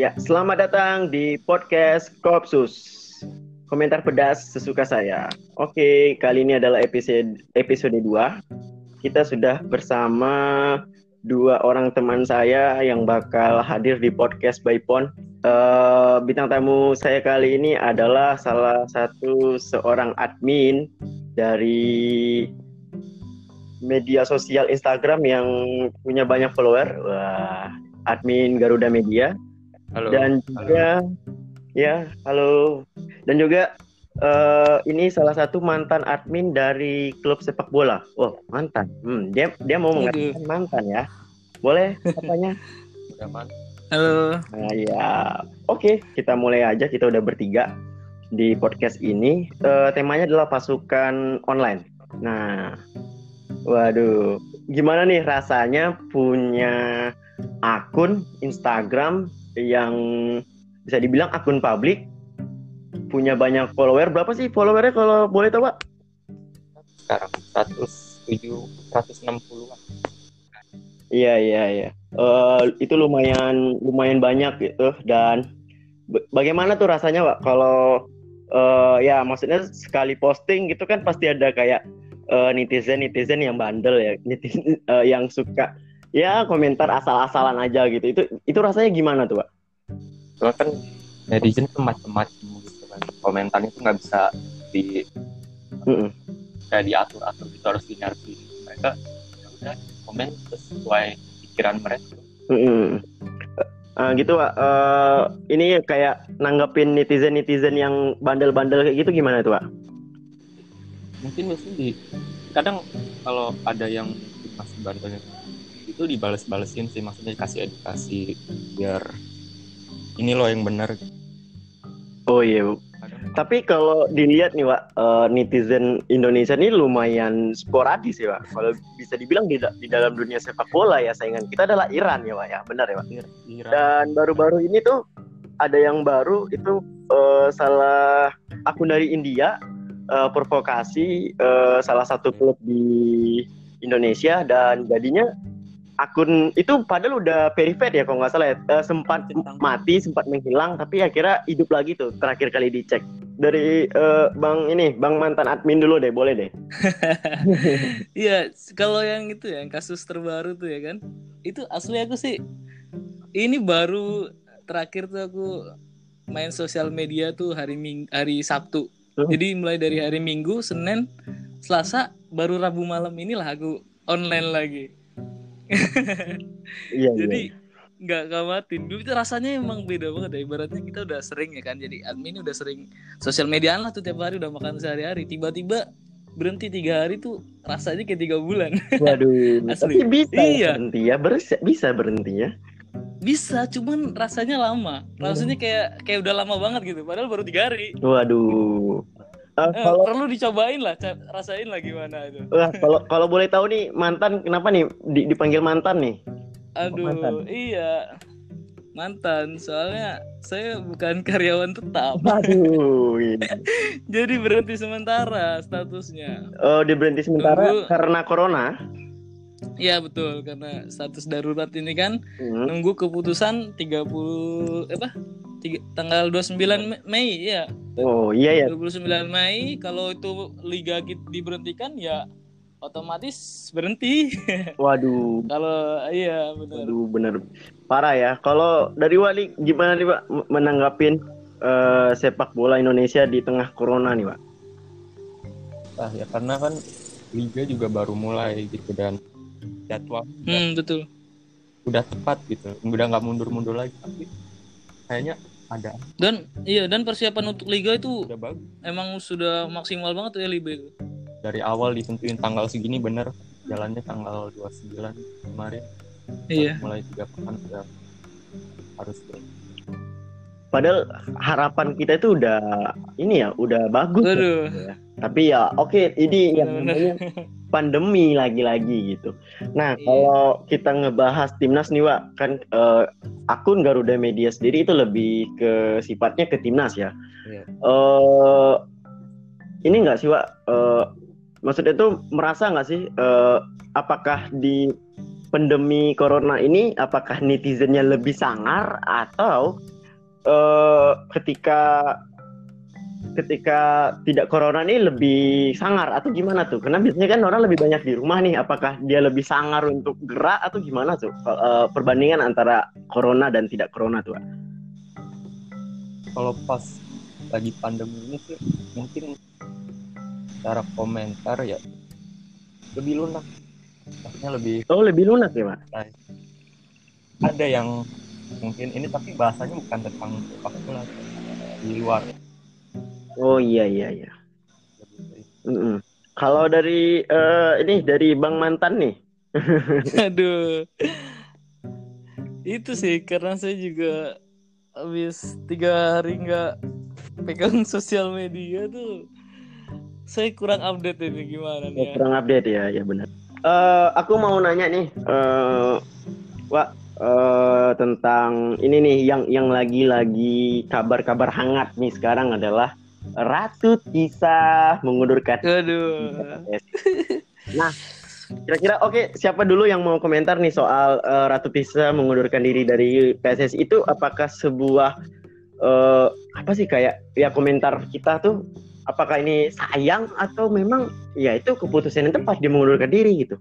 Ya, selamat datang di podcast Kopsus. Komentar pedas sesuka saya. Oke, kali ini adalah episode episode 2. Kita sudah bersama dua orang teman saya yang bakal hadir di podcast by Pon. Uh, bintang tamu saya kali ini adalah salah satu seorang admin dari media sosial Instagram yang punya banyak follower. Wah, admin Garuda Media. Halo. Dan juga halo. ya, halo. Dan juga uh, ini salah satu mantan admin dari klub sepak bola. Oh, mantan. Hmm, dia dia mau mengatakan mantan ya. Boleh katanya? Halo. Nah, ya. Oke, kita mulai aja. Kita udah bertiga di podcast ini. Uh, temanya adalah pasukan online. Nah, waduh, gimana nih rasanya punya akun Instagram yang bisa dibilang akun publik punya banyak follower. Berapa sih followernya kalau boleh tahu, Pak? Sekarang 107 160-an. Iya, iya, iya. Uh, itu lumayan lumayan banyak gitu dan bagaimana tuh rasanya, Pak? Kalau uh, ya maksudnya sekali posting gitu kan pasti ada kayak uh, netizen netizen yang bandel ya, netizen uh, yang suka ya komentar asal-asalan aja gitu. Itu itu rasanya gimana tuh, Pak? Soalnya kan netizen tuh macam-macam komentar itu nggak bisa di mm -mm. kayak diatur atur gitu harus dingerti mereka ya udah komen sesuai pikiran mereka mm -mm. Uh, gitu pak uh, ini kayak nanggepin netizen netizen yang bandel-bandel kayak gitu gimana tuh pak mungkin mesti di kadang kalau ada yang masih bandel itu dibales-balesin sih maksudnya kasih edukasi biar ini loh yang benar Oh iya, Bu. Tapi kalau dilihat nih, Pak, uh, netizen Indonesia ini lumayan sporadis ya, Pak. Kalau bisa dibilang di, di dalam dunia sepak bola ya, saingan kita adalah Iran ya, Pak ya. Benar ya, Pak? Iran. Dan baru-baru ini tuh ada yang baru itu uh, salah akun dari India uh, provokasi uh, salah satu klub di Indonesia dan jadinya akun itu padahal udah verified ya kalau nggak salah ya. Uh, sempat mati sempat menghilang tapi akhirnya hidup lagi tuh terakhir kali dicek. Dari uh, bang ini bang mantan admin dulu deh boleh deh. Iya kalau yang itu ya yang kasus terbaru tuh ya kan. Itu asli aku sih ini baru terakhir tuh aku main sosial media tuh hari ming hari Sabtu. Hmm. jadi mulai dari hari Minggu Senin Selasa baru Rabu malam inilah aku online lagi iya, jadi iya. nggak kamatin dulu itu rasanya emang beda banget ya. Ibaratnya kita udah sering ya kan. Jadi admin udah sering sosial media lah tuh tiap hari udah makan sehari-hari. Tiba-tiba berhenti tiga hari tuh rasanya kayak tiga bulan. Waduh Asli. tapi bisa iya. berhenti ya. Ber- bisa berhenti ya. Bisa cuman rasanya lama. Rasanya kayak kayak udah lama banget gitu. Padahal baru tiga hari. Waduh Uh, kalau perlu dicobain lah, rasain lah gimana itu. Wah, kalau kalau boleh tahu nih mantan kenapa nih dipanggil mantan nih? Aduh, mantan. iya. Mantan, soalnya saya bukan karyawan tetap. Aduh. Jadi berhenti sementara statusnya. Oh, di berhenti sementara Tunggu. karena corona? Iya betul karena status darurat ini kan hmm. nunggu keputusan 30 apa? Tiga, tanggal 29 Mei ya. Oh, iya ya. 29 Mei kalau itu liga diberhentikan ya otomatis berhenti. Waduh. kalau iya benar. Waduh, benar. Parah ya. Kalau dari Wali gimana nih, Pak menanggapin uh, sepak bola Indonesia di tengah corona nih, Pak? Ah, ya karena kan liga juga baru mulai gitu dan jadwal hmm, betul. udah tepat gitu. Udah nggak mundur-mundur lagi tapi kayaknya ada. Dan iya dan persiapan untuk liga itu udah bagus. emang sudah maksimal banget tuh ya liga? Itu dari awal ditentuin tanggal segini bener. Jalannya tanggal 29 kemarin. Iya. Mulai tiga pekan udah harus Padahal harapan kita itu udah ini ya, udah bagus. Aduh. Ya. Tapi ya oke, okay, ini yang namanya pandemi lagi-lagi gitu. Nah, iya. kalau kita ngebahas timnas nih, Wak, kan uh, akun Garuda Media sendiri itu lebih ke sifatnya ke timnas ya. Iya. Uh, ini enggak sih, Wak? Uh, maksudnya itu merasa nggak sih uh, apakah di pandemi corona ini apakah netizennya lebih sangar atau uh, ketika ketika tidak corona ini lebih sangar atau gimana tuh? Karena biasanya kan orang lebih banyak di rumah nih. Apakah dia lebih sangar untuk gerak atau gimana tuh? Uh, perbandingan antara corona dan tidak corona tuh? Kalau pas lagi pandemi ini sih mungkin cara komentar ya lebih lunak maksudnya lebih oh lebih lunak ya pak ada yang mungkin ini tapi bahasanya bukan tentang sepak bola di luar. Oh iya iya iya. Mm -mm. kalau dari uh, ini dari bang mantan nih. Aduh. Itu sih karena saya juga habis tiga hari nggak pegang sosial media tuh saya kurang update ini gimana nih ya? kurang update ya ya benar. Uh, aku mau nanya nih uh, Wak uh, tentang ini nih yang yang lagi-lagi kabar-kabar hangat nih sekarang adalah Ratu Tisa mengundurkan. Aduh. Nah, kira-kira oke okay, siapa dulu yang mau komentar nih soal uh, Ratu Tisa mengundurkan diri dari PSSI itu apakah sebuah uh, apa sih kayak ya komentar kita tuh apakah ini sayang atau memang ya itu keputusan yang tepat dia mengundurkan diri gitu.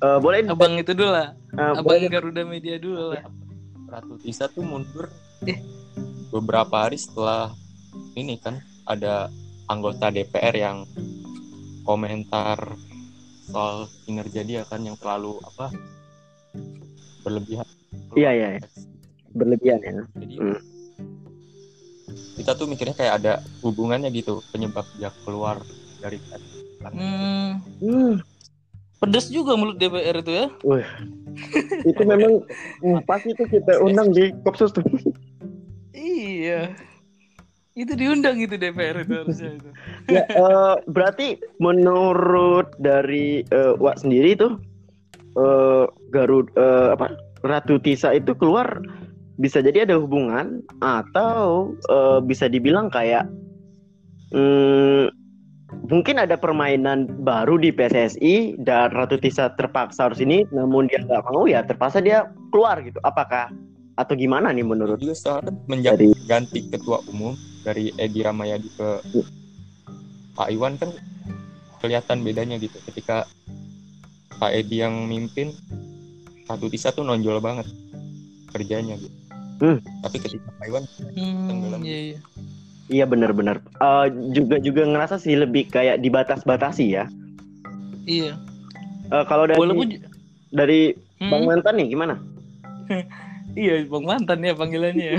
Uh, boleh abang itu dulu lah. Uh, abang boleh. Garuda Media dulu lah. Ratu Tisa tuh mundur eh beberapa hari setelah ini kan ada anggota DPR yang komentar soal kinerja dia kan yang terlalu apa berlebihan. Iya iya. iya. Berlebihan ya. Jadi hmm. kita tuh mikirnya kayak ada hubungannya gitu penyebab dia keluar dari hmm. hmm. Pedas juga mulut DPR itu ya. Wih. itu memang pas itu kita undang di Kopsus tuh. iya itu diundang itu DPR itu harusnya itu. ya, uh, berarti menurut dari uh, Wak sendiri tuh uh, Garud uh, apa Ratu Tisa itu keluar bisa jadi ada hubungan atau uh, bisa dibilang kayak um, mungkin ada permainan baru di PSSI dan Ratu Tisa terpaksa harus ini namun dia nggak mau ya terpaksa dia keluar gitu. Apakah atau gimana nih menurut? Dia saat menjadi ganti ketua umum dari Edi Ramayadi ke Pak Iwan kan kelihatan bedanya gitu. Ketika Pak Edi yang mimpin satu Tisa tuh nonjol banget kerjanya gitu. Hmm. tapi ketika Pak Iwan hmm, tenggelam. iya, iya. Iya benar-benar uh, juga juga ngerasa sih lebih kayak dibatas-batasi ya. Iya. Uh, kalau dari Walaupun... dari hmm. Bang Mantan nih gimana? Iya Bang Mantan ya panggilannya.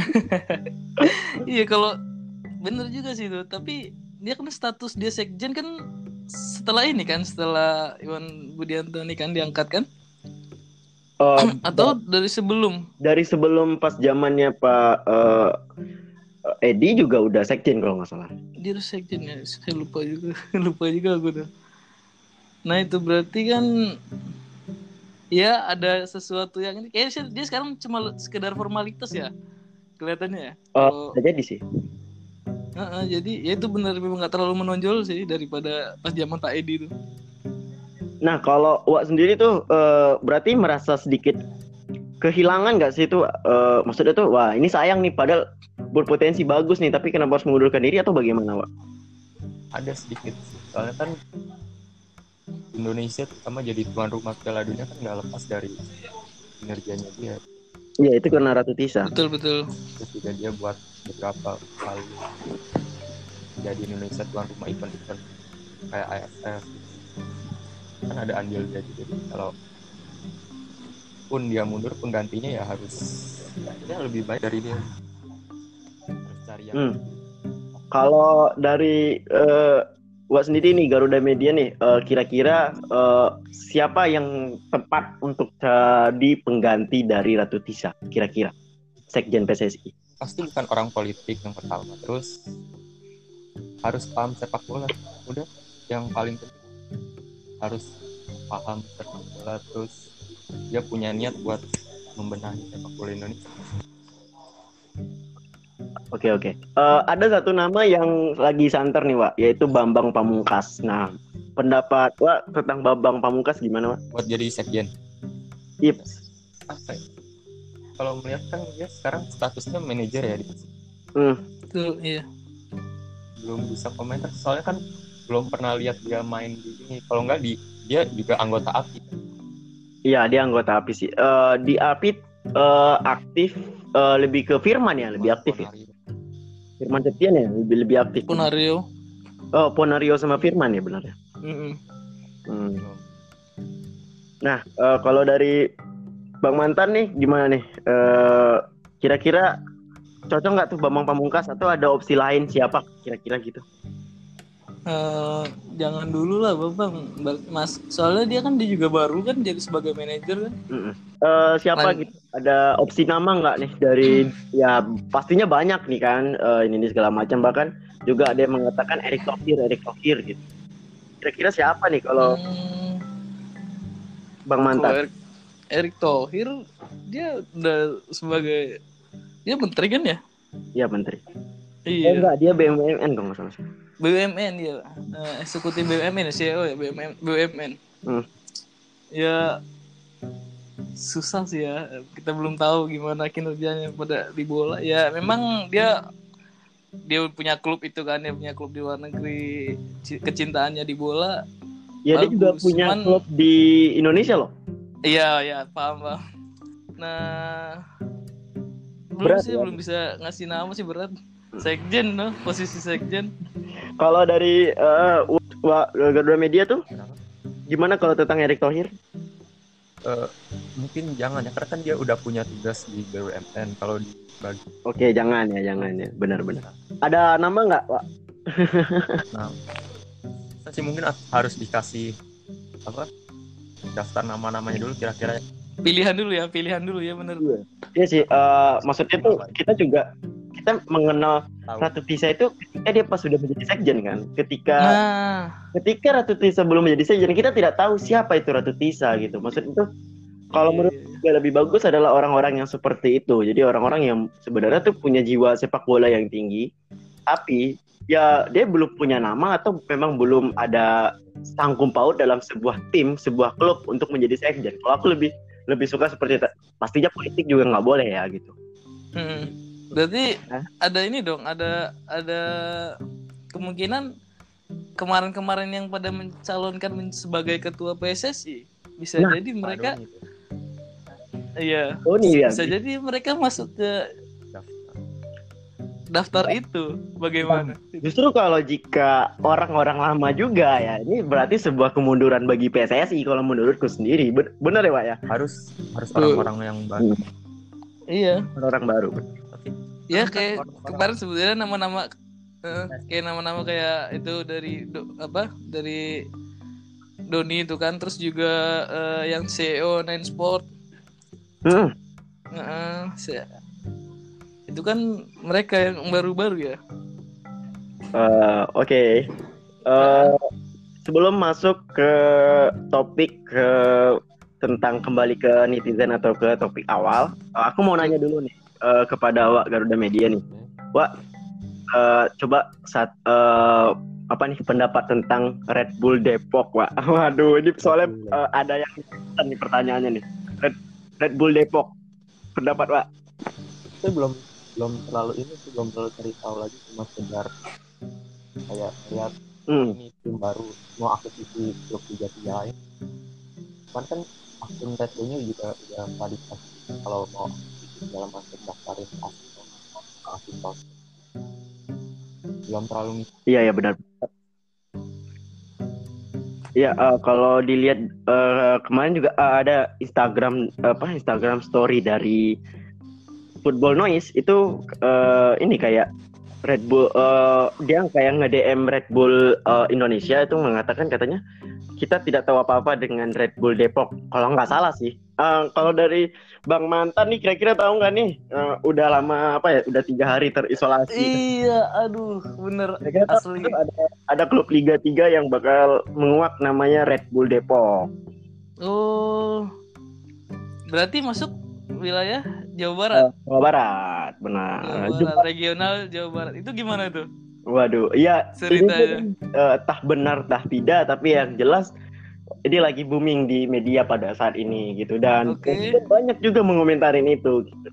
Iya kalau bener juga sih itu. Tapi dia kan status dia sekjen kan setelah ini kan setelah Iwan Budianto ini kan diangkat kan? Uh, atau dari sebelum? dari sebelum pas zamannya Pak uh, Edi juga udah sekjen kalau nggak salah. Dia udah sekjen ya saya lupa juga. Lupa juga aku tuh nah itu berarti kan ya ada sesuatu yang ini. Kayaknya dia sekarang cuma sekedar formalitas ya kelihatannya ya. Uh, jadi sih. Uh, uh, jadi ya itu benar memang nggak terlalu menonjol sih daripada pas zaman Pak Edi itu. Nah kalau Wak sendiri tuh uh, berarti merasa sedikit kehilangan nggak sih itu uh, maksudnya tuh wah ini sayang nih padahal berpotensi bagus nih tapi kenapa harus mengundurkan diri atau bagaimana Wak? Ada sedikit soalnya kan Indonesia terutama jadi tuan rumah Piala Dunia kan nggak lepas dari kinerjanya dia. Iya itu karena Ratu Tisa. Betul betul. Juga dia buat beberapa kali jadi Indonesia tuan rumah event-event kayak AFF kan ada andil dia juga jadi kalau pun dia mundur penggantinya ya harus ya lebih baik dari dia yang hmm. kalau dari uh, Wak sendiri nih Garuda Media nih eh, kira-kira uh, siapa yang tepat untuk jadi pengganti dari Ratu Tisa kira-kira? Sekjen PSSI pasti bukan orang politik yang pertama. Terus harus paham sepak bola. Udah yang paling penting harus paham sepak bola. Terus dia punya niat buat membenahi sepak bola Indonesia Oke oke. Uh, ada satu nama yang lagi santer nih, Pak, yaitu Bambang Pamungkas. Nah, pendapat Wak tentang Babang Pamungkas gimana Wak? Buat jadi sekjen. Yep. Apa ya? Kalau melihat kan dia sekarang statusnya manajer ya. Hmm. Tuh, iya. Belum bisa komentar soalnya kan belum pernah lihat dia main di ini. Kalau nggak di dia juga anggota API. Iya, dia anggota API sih. Uh, di API uh, aktif uh, lebih ke Firman ya, lebih aktif ya. Firman Septian ya, lebih lebih aktif. Ponario. Oh, Ponario sama Firman ya benar ya. Mm -mm. Hmm. Nah, uh, kalau dari Bang Mantan nih gimana nih? Uh, kira-kira cocok nggak tuh Bambang Pamungkas atau ada opsi lain siapa kira-kira gitu? Uh, jangan dulu lah Bambang, Mas. Soalnya dia kan dia juga baru kan jadi sebagai manajer kan. Uh, siapa Lain. gitu? Ada opsi nama nggak nih dari ya pastinya banyak nih kan uh, ini, ini segala macam bahkan juga ada yang mengatakan Erick Thohir, Erick Thohir gitu. Kira-kira siapa nih kalau hmm. Bang Mantan? Erick, Thohir dia udah sebagai dia menteri kan ya? Iya menteri. Iya. Oh, enggak, dia BUMN kalau nggak salah. BUMN ya, uh, eksekutif BUMN CEO ya BUMN. BUMN. Hmm. Ya susah sih ya. Kita belum tahu gimana kinerjanya pada di bola. Ya memang dia dia punya klub itu kan, dia punya klub di luar negeri, kecintaannya di bola. Ya bagus. dia juga punya Cuman, klub di Indonesia loh. Iya, iya, paham, paham. Nah, belum berat, sih, ya? belum bisa ngasih nama sih berat. Sekjen, no? posisi sekjen. Kalau dari uh, Garuda Media tuh, gimana kalau tentang Erick Thohir? Uh, mungkin jangan ya, karena kan dia udah punya tugas di BUMN. Kalau dibagi. Oke, jangan ya, jangan ya, benar-benar. Ada nama nggak, Pak? nah, sih mungkin harus dikasih apa daftar nama-namanya dulu kira-kira pilihan dulu ya pilihan dulu ya benar iya, iya sih uh, maksudnya tuh kita juga kita mengenal Tahu. Ratu Tisa itu ketika dia pas sudah menjadi sekjen kan ketika nah. ketika Ratu Tisa belum menjadi sekjen kita tidak tahu siapa itu Ratu Tisa gitu maksudnya itu kalau iya, menurut gue iya. lebih bagus adalah orang-orang yang seperti itu jadi orang-orang yang sebenarnya tuh punya jiwa sepak bola yang tinggi tapi ya dia belum punya nama atau memang belum ada sangkum paut dalam sebuah tim, sebuah klub untuk menjadi sekjen. Kalau aku lebih lebih suka seperti itu. Pastinya politik juga nggak boleh ya gitu. Hmm. Berarti Hah? ada ini dong, ada ada kemungkinan kemarin-kemarin yang pada mencalonkan sebagai ketua PSSI bisa nah, jadi mereka Iya. Oh, iya. Bisa jadi mereka masuk ke daftar itu bagaimana? Justru kalau jika orang-orang lama juga ya, ini berarti sebuah kemunduran bagi PSSI kalau menurutku sendiri. Benar ya, Pak ya? Harus harus orang-orang yang baru. Hmm. Iya. Orang-orang baru. Ya kayak kemarin sebetulnya nama-nama uh, kayak nama-nama kayak itu dari do, apa? Dari Doni itu kan terus juga uh, yang CEO Nine Sport. Hmm. Uh, itu kan mereka yang baru-baru ya. Uh, Oke. Okay. Uh, eh, sebelum masuk ke topik ke tentang kembali ke netizen atau ke topik awal, aku mau nanya dulu nih uh, kepada Wak Garuda Media nih. Wak, uh, coba saat uh, apa nih pendapat tentang Red Bull Depok, Wak? Waduh, ini soalnya uh, ada yang nih pertanyaannya nih. Red, Red Bull Depok, pendapat Wak? Saya belum belum terlalu ini sih belum terlalu cari tahu lagi cuma sekedar kayak lihat hmm. ini tim baru mau aktif di klub tiga tiga lain cuman kan akun Red Bullnya juga udah tadi kalau mau dalam masuk daftarin aktif belum terlalu iya ya benar Iya, uh, kalau dilihat uh, kemarin juga uh, ada Instagram apa Instagram story dari Football Noise itu uh, ini kayak Red Bull uh, dia kayak nge-DM Red Bull uh, Indonesia itu mengatakan katanya kita tidak tahu apa-apa dengan Red Bull Depok. Kalau nggak salah sih. Uh, kalau dari Bang Mantan nih kira-kira tahu nggak nih uh, udah lama apa ya? Udah tiga hari terisolasi. Iya, aduh, bener. Kira Asli. Ada, ada klub Liga 3 yang bakal menguak namanya Red Bull Depok. Oh, berarti masuk wilayah Jawa Barat. Jawa Barat, benar. Jawa Barat, regional Jawa Barat. Itu gimana tuh? Waduh, iya ceritanya. uh, tah benar tah tidak, tapi yang jelas ini lagi booming di media pada saat ini gitu dan Oke. banyak juga mengomentarin itu. Gitu.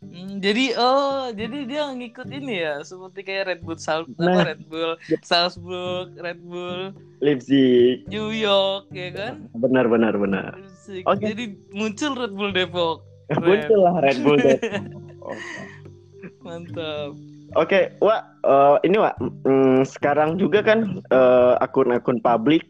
Hmm, jadi oh jadi dia ngikut ini ya seperti kayak Red Bull Sal Nah. apa Red Bull Salzburg, Red Bull Leipzig, New York ya kan? benar benar benar. Asik. Oke. Jadi muncul Red Bull Depok. Muncul lah Red Bull. deh. Mantap. Oke, Wak, eh, ini Wak, mm, sekarang juga kan eh, akun-akun publik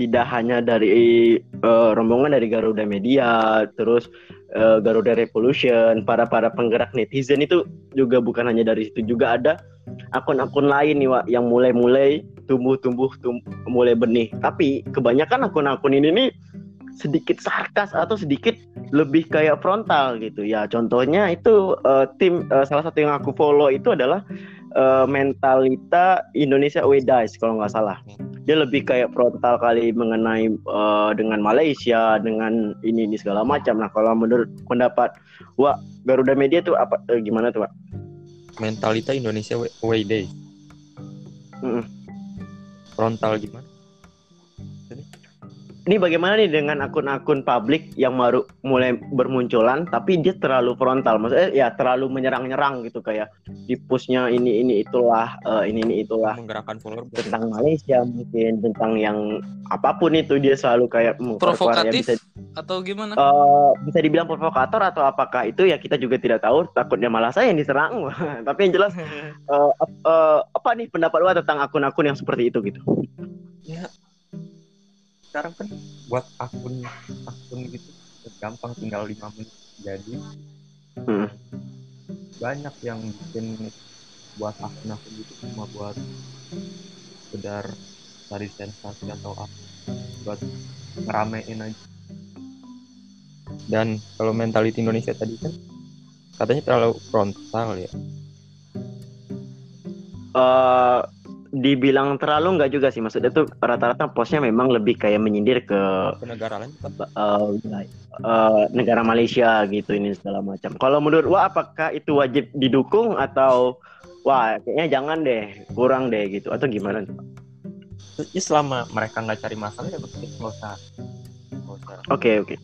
tidak hanya dari eh, rombongan dari Garuda Media, terus eh, Garuda Revolution, para para penggerak netizen itu juga bukan hanya dari situ juga ada akun-akun lain nih Wak yang mulai-mulai tumbuh-tumbuh tum- mulai benih. Tapi kebanyakan akun-akun ini nih sedikit sarkas atau sedikit lebih kayak frontal gitu ya. Contohnya itu eh, tim eh, salah satu yang aku follow itu adalah eh, Mentalita Indonesia Dice kalau nggak salah. Dia lebih kayak frontal kali mengenai eh, dengan Malaysia, dengan ini ini segala macam. Nah, kalau menurut pendapat Wah, Garuda Media tuh apa eh, gimana tuh, Wak? Mentalita Indonesia Way- Day. Mm-mm. Frontal gimana? Ini bagaimana nih dengan akun-akun publik yang baru mulai bermunculan tapi dia terlalu frontal. Maksudnya ya terlalu menyerang-nyerang gitu kayak di pushnya ini ini itulah eh, ini ini itulah. Menggerakkan follower tentang Malaysia mungkin tentang yang apa pun itu dia selalu kayak memperkuat ya, Provokatif bisa atau gimana? eh, bisa dibilang provokator atau apakah itu ya kita juga tidak tahu. Takutnya malah saya yang diserang. Tapi yang jelas eh, ap- eh, apa nih pendapat lu tentang akun-akun yang seperti itu gitu? Ya sekarang kan buat akun akun gitu gampang tinggal 5 menit. Jadi Hmm. banyak yang bikin buat akun akun gitu cuma buat sekedar cari sensasi atau apa. Buat ngeramein aja. Dan kalau mentality Indonesia tadi kan katanya terlalu frontal ya. Eh dibilang terlalu nggak juga sih maksudnya tuh rata-rata postnya memang lebih kayak menyindir ke ke negara lain wilayah- eh, negara Malaysia gitu ini segala macam. Kalau menurut wah apakah itu wajib didukung atau wah kayaknya jangan deh kurang deh gitu atau gimana? ya selama mereka nggak cari masalah ya berarti nggak usah Oke oke.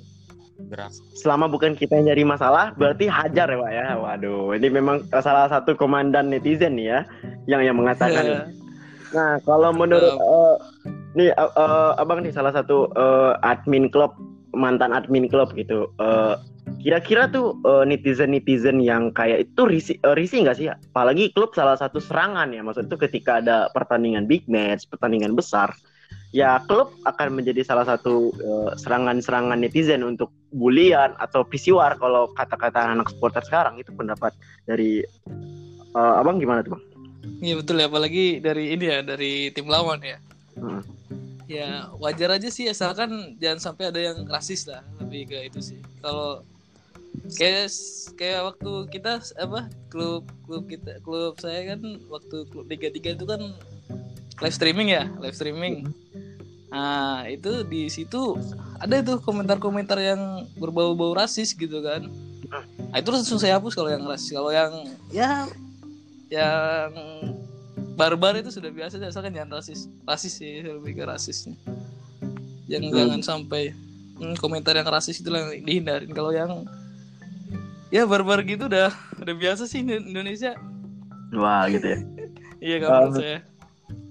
Selama bukan kita yang nyari masalah berarti hajar ya pak ya. Waduh ini memang salah satu komandan netizen nih ya yang yang mengatakan Nah, kalau menurut eh, nih eh, eh, abang nih salah satu eh, admin klub mantan admin klub gitu. eh, kira-kira tuh netizen netizen yang kayak itu risi eh, risi nggak sih? Apalagi klub salah satu serangan ya. Maksud itu ketika ada pertandingan big match, pertandingan besar, ya klub akan menjadi salah satu eh, serangan-serangan netizen untuk bulian atau pisiwar kalau kata-kata anak supporter sekarang itu pendapat dari eh, abang gimana tuh bang? Iya betul ya, apalagi dari ini ya, dari tim lawan ya. Hmm. Ya wajar aja sih, asalkan jangan sampai ada yang rasis lah, lebih ke itu sih. Kalau kayak kayak waktu kita apa klub klub kita klub saya kan waktu klub Liga 3 itu kan live streaming ya, live streaming. Nah itu di situ ada itu komentar-komentar yang berbau-bau rasis gitu kan. Nah, itu langsung saya hapus kalau yang rasis. Kalau yang ya yang barbar itu sudah biasa asalkan jangan rasis rasis sih lebih ke rasisnya yang Hmm. jangan sampai hmm, komentar yang rasis itu yang dihindarin kalau yang ya barbar gitu udah udah biasa sih di Indonesia Wah gitu ya. iya kalau Um, saya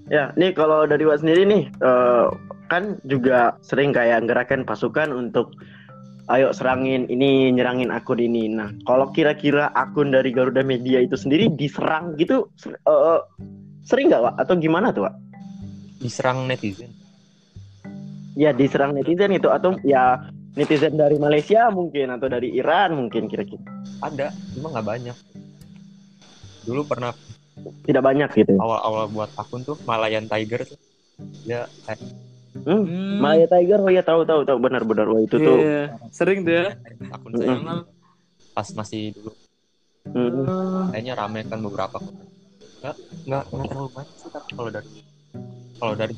Ya, nih kalau dari Wak sendiri nih, eh, kan juga sering kayak gerakan pasukan untuk ayo serangin ini, nyerangin akun ini. Nah, kalau kira-kira akun dari Garuda Media itu sendiri diserang gitu, ser- eh, sering nggak, Wak? Atau gimana tuh, Wak? diserang netizen Ya diserang netizen itu atau ya netizen dari Malaysia mungkin atau dari Iran mungkin kira-kira. ada cuma nggak banyak dulu pernah Tidak banyak gitu. awal-awal buat akun tuh Malayan Tiger tuh dia kayak Hmm. Hmm, Malaya Tiger, oh ya tahu tahu tahu benar-benar wah itu tuh. iya. sering tuh ya akun saya Kenal. pas masih dulu Hmm. kayaknya rame kan beberapa konten nggak nggak nggak terlalu banyak sih tapi kalau dari kalau dari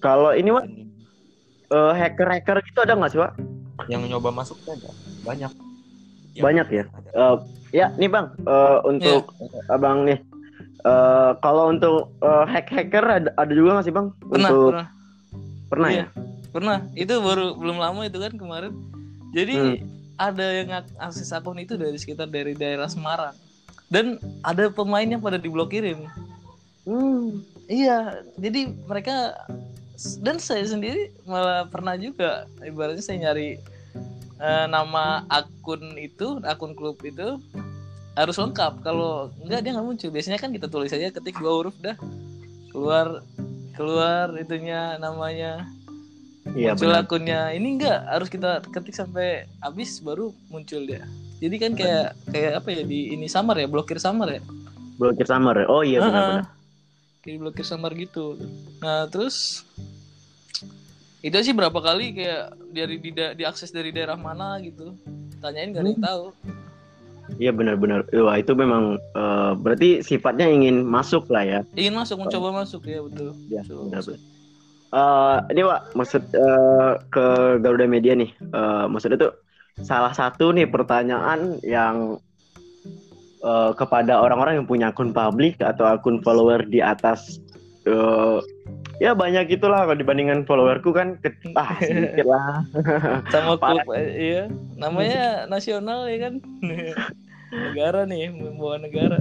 Kalau ini Wak, eh, hacker-hacker gitu ada nggak sih, Wak? yang nyoba masuk tuh ada banyak Banyak ya? ada. Eh, ya, nih bang, eh, untuk abang nih, Uh, kalau untuk uh, hack hacker ada, ada juga nggak sih bang? Pernah, untuk... pernah. Pernah iya, ya? Pernah. Itu baru belum lama itu kan kemarin. Jadi hmm. ada yang akses akun itu dari sekitar dari daerah Semarang. Dan ada pemain yang pada diblokirin. Hmm. Iya, jadi mereka dan saya sendiri malah pernah juga ibaratnya saya nyari uh, nama akun itu, akun klub itu harus lengkap kalau enggak dia nggak muncul biasanya kan kita tulis aja ketik dua huruf dah keluar keluar itunya namanya. Iya, muncul benar. akunnya. Ini enggak harus kita ketik sampai habis baru muncul dia. Jadi kan kayak kayak apa ya di ini samar ya blokir samar ya? Blokir samar ya? oh iya benar-benar kayak blokir samar gitu. Nah terus itu sih berapa kali kayak dari di diakses dari daerah mana gitu. Tanyain gak ada yang hmm. tahu Iya benar-benar. Wah itu memang uh, berarti sifatnya ingin masuk lah ya. Ingin masuk, mencoba uh, masuk ya betul. Ya benar. Uh, ini Wak, maksud uh, ke Garuda Media nih. Uh, maksudnya tuh salah satu nih pertanyaan yang uh, kepada orang-orang yang punya akun publik atau akun follower di atas uh, ya banyak itulah. Kalau dibandingkan followerku kan ah sedikit lah. Sama klub iya. Namanya nasional ya kan? Negara nih membawa negara.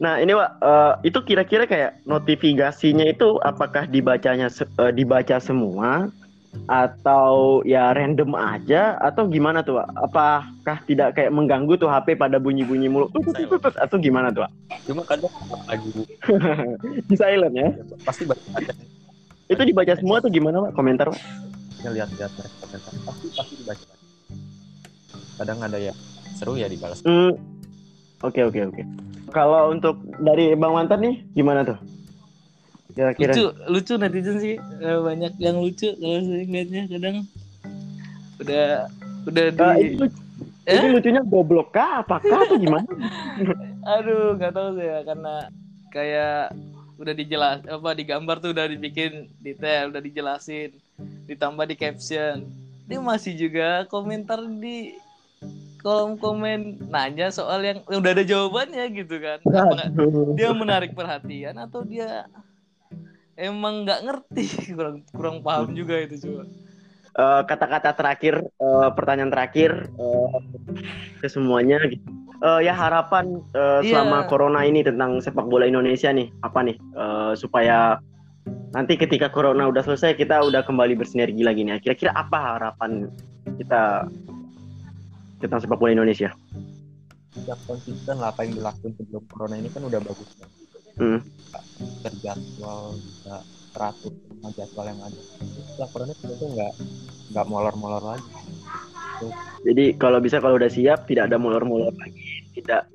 Nah ini pak uh, itu kira-kira kayak notifikasinya itu apakah dibacanya uh, dibaca semua atau ya random aja atau gimana tuh pak? Apakah tidak kayak mengganggu tuh HP pada bunyi-bunyi mulu atau gimana tuh? Cuma kadang lagi di silent ya? Pasti baca Itu dibaca semua tuh gimana pak? Komentar pak? Ya lihat-lihat komentar pasti pasti dibaca. Kadang ada ya seru ya dibalas. Hmm. Oke oke oke. Kalau untuk dari Bang Mantan nih gimana tuh? Kira-kira. Lucu lucu netizen sih. Eh, banyak yang lucu kalau saya lihatnya kadang. Udah udah di uh, itu, eh? itu lucunya goblok kah? Apakah atau gimana? Aduh nggak tahu saya karena kayak udah dijelas apa digambar tuh udah dibikin detail udah dijelasin ditambah di caption. Dia masih juga komentar di kolom komen nanya soal yang udah ada jawabannya gitu kan. Apa dia menarik perhatian atau dia emang nggak ngerti kurang kurang paham juga itu coba uh, kata-kata terakhir uh, pertanyaan terakhir uh, ke semuanya gitu uh, ya harapan uh, yeah. selama corona ini tentang sepak bola Indonesia nih apa nih uh, supaya nanti ketika corona udah selesai kita udah kembali bersinergi lagi nih kira-kira apa harapan kita tentang sepak bola Indonesia? Tidak konsisten lah apa yang dilakukan sebelum corona ini kan udah bagus kan. Hmm. Terjadwal bisa teratur sama jadwal yang ada. Corona itu nggak nggak molor-molor lagi. Terus. Jadi kalau bisa kalau udah siap tidak ada molor-molor lagi, tidak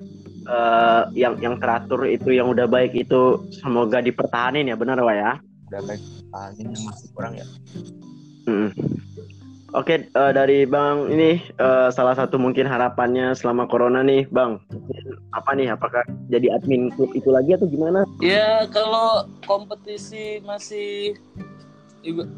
uh, yang yang teratur itu yang udah baik itu semoga dipertahanin ya benar Wak ya? Udah baik pertahanin yang masih kurang ya. Hmm. Oke, uh, dari Bang ini uh, salah satu mungkin harapannya selama corona nih, Bang. Apa nih? Apakah jadi admin klub itu lagi atau gimana? Ya, kalau kompetisi masih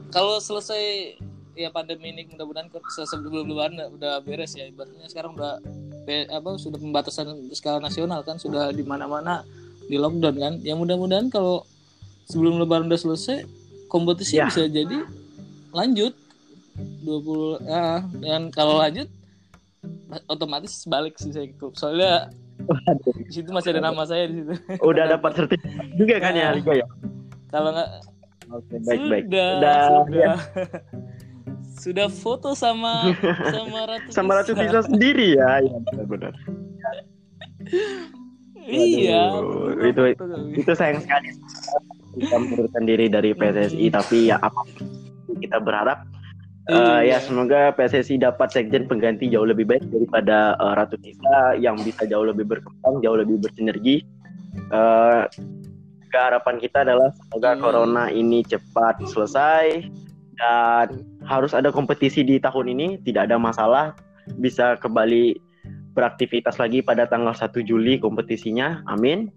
kalau selesai ya pandemi ini mudah-mudahan udah, udah beres ya. Ibaratnya sekarang udah apa sudah pembatasan skala nasional kan sudah di mana-mana di lockdown kan. Ya mudah-mudahan kalau sebelum lebaran udah selesai kompetisi ya. bisa jadi lanjut 20 ya dan kalau lanjut otomatis balik sih saya klub soalnya di situ masih ada nama saya di situ udah dapat sertifikat juga kan ya Liga ya kalau nggak Oke, baik baik. Sudah, sudah. Ya. sudah foto sama sama Ratu sama Ratu Tisa sendiri ya, ya benar-benar. iya. Itu itu, itu sayang sekali kita mengundurkan diri dari PSSI tapi ya apa kita berharap Uh, ya semoga PSSI dapat sekjen pengganti jauh lebih baik daripada uh, Ratu Tisa yang bisa jauh lebih berkembang, jauh lebih bersinergi. Uh, harapan kita adalah semoga hmm. corona ini cepat selesai dan harus ada kompetisi di tahun ini, tidak ada masalah, bisa kembali beraktivitas lagi pada tanggal 1 Juli kompetisinya. Amin.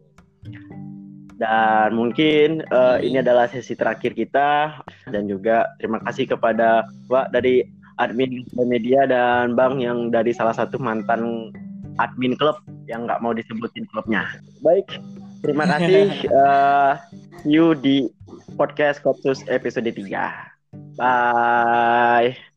Dan mungkin uh, ini adalah sesi terakhir kita dan juga terima kasih kepada Pak dari admin media dan Bang yang dari salah satu mantan admin klub yang nggak mau disebutin klubnya. Baik, Terima kasih. uh, you di podcast Kopsus episode 3. Bye.